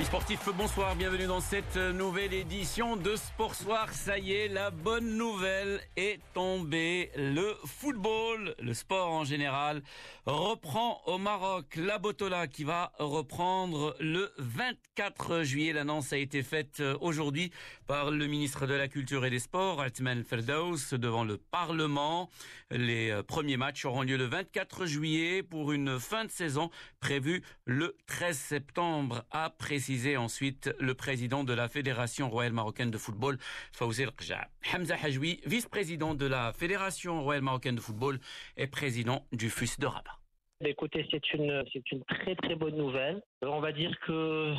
Amis sportifs, bonsoir, bienvenue dans cette nouvelle édition de Sport Soir. Ça y est, la bonne nouvelle est tombée. Le football, le sport en général, reprend au Maroc. La Botola qui va reprendre le 24 juillet. L'annonce a été faite aujourd'hui par le ministre de la Culture et des Sports, Altman Ferdaus, devant le Parlement. Les premiers matchs auront lieu le 24 juillet pour une fin de saison prévue le 13 septembre après précisé ensuite le président de la Fédération royale marocaine de football, Fawzi Rja. Hamza Hajoui, vice-président de la Fédération royale marocaine de football et président du FUS de Rabat. Écoutez, c'est une, c'est une très très bonne nouvelle. On va dire que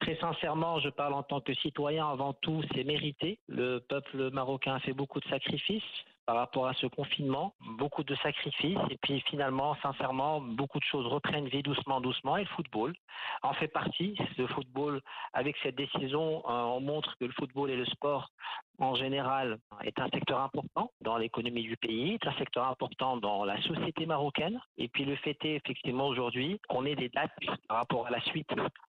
Très sincèrement, je parle en tant que citoyen avant tout, c'est mérité. Le peuple marocain a fait beaucoup de sacrifices par rapport à ce confinement, beaucoup de sacrifices et puis finalement, sincèrement, beaucoup de choses reprennent vie doucement, doucement et le football en fait partie. Le football, avec cette décision, euh, on montre que le football et le sport en général est un secteur important dans l'économie du pays, est un secteur important dans la société marocaine. Et puis le fait est effectivement aujourd'hui qu'on ait des dates par rapport à la suite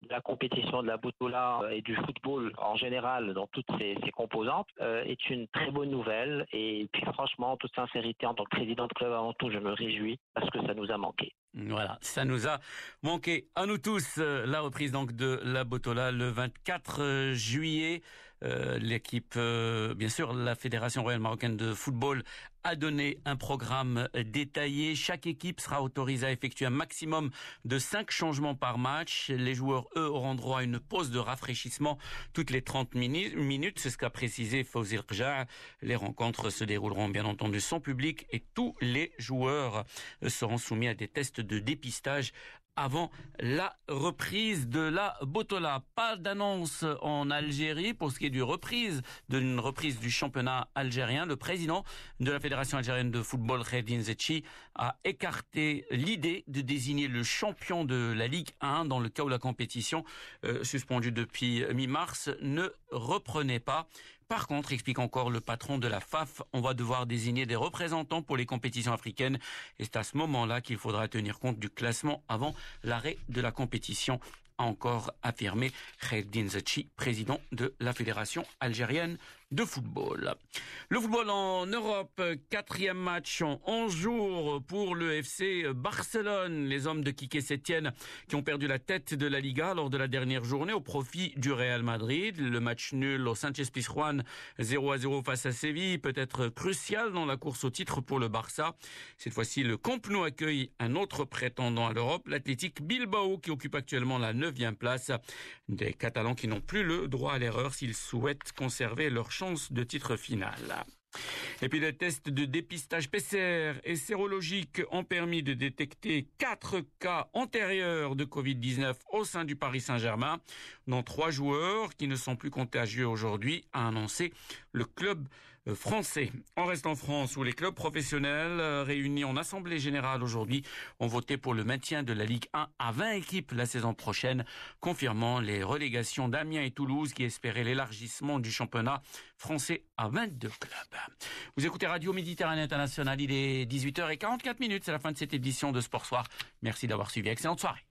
la compétition de la Boutoula et du football en général dans toutes ses, composantes euh, est une très bonne nouvelle. Et puis franchement, en toute sincérité, en tant que président de club avant tout, je me réjouis parce que ça nous a manqué. Voilà, ça nous a manqué à nous tous euh, la reprise donc de la Botola le 24 euh, juillet. Euh, l'équipe, bien sûr, la Fédération royale marocaine de football a donné un programme détaillé. Chaque équipe sera autorisée à effectuer un maximum de cinq changements par match. Les joueurs, eux, auront droit à une pause de rafraîchissement toutes les 30 minutes. C'est ce qu'a précisé Fawzir Kja. Les rencontres se dérouleront bien entendu sans public et tous les joueurs seront soumis à des tests de dépistage avant la reprise de la Botola. Pas d'annonce en Algérie pour ce qui est du reprise, d'une reprise du championnat algérien. Le président de la Fédération algérienne de football, Khedin Zetchi, a écarté l'idée de désigner le champion de la Ligue 1 dans le cas où la compétition, euh, suspendue depuis mi-mars, ne reprenait pas. Par contre, explique encore le patron de la FAF, on va devoir désigner des représentants pour les compétitions africaines. Et c'est à ce moment-là qu'il faudra tenir compte du classement avant l'arrêt de la compétition a encore affirmé Kheldin Zachi, président de la Fédération algérienne de football. Le football en Europe, quatrième match en 11 jours pour le FC Barcelone. Les hommes de Kike Sétienne qui ont perdu la tête de la Liga lors de la dernière journée au profit du Real Madrid. Le match nul au Sanchez Pizjuan 0 à 0 face à Séville peut être crucial dans la course au titre pour le Barça. Cette fois-ci, le Camp Nou accueille un autre prétendant à l'Europe, l'Athletic Bilbao qui occupe actuellement la neuvième place. Des Catalans qui n'ont plus le droit à l'erreur s'ils souhaitent conserver leur de titre final. Et puis les tests de dépistage PCR et sérologique ont permis de détecter quatre cas antérieurs de Covid-19 au sein du Paris Saint-Germain, dont trois joueurs qui ne sont plus contagieux aujourd'hui, a annoncé le club français. On reste en France où les clubs professionnels euh, réunis en assemblée générale aujourd'hui ont voté pour le maintien de la Ligue 1 à 20 équipes la saison prochaine, confirmant les relégations d'Amiens et Toulouse qui espéraient l'élargissement du championnat français à 22 clubs. Vous écoutez Radio Méditerranée Internationale, il est 18h44 minutes, c'est la fin de cette édition de Sport Soir. Merci d'avoir suivi, excellente soirée.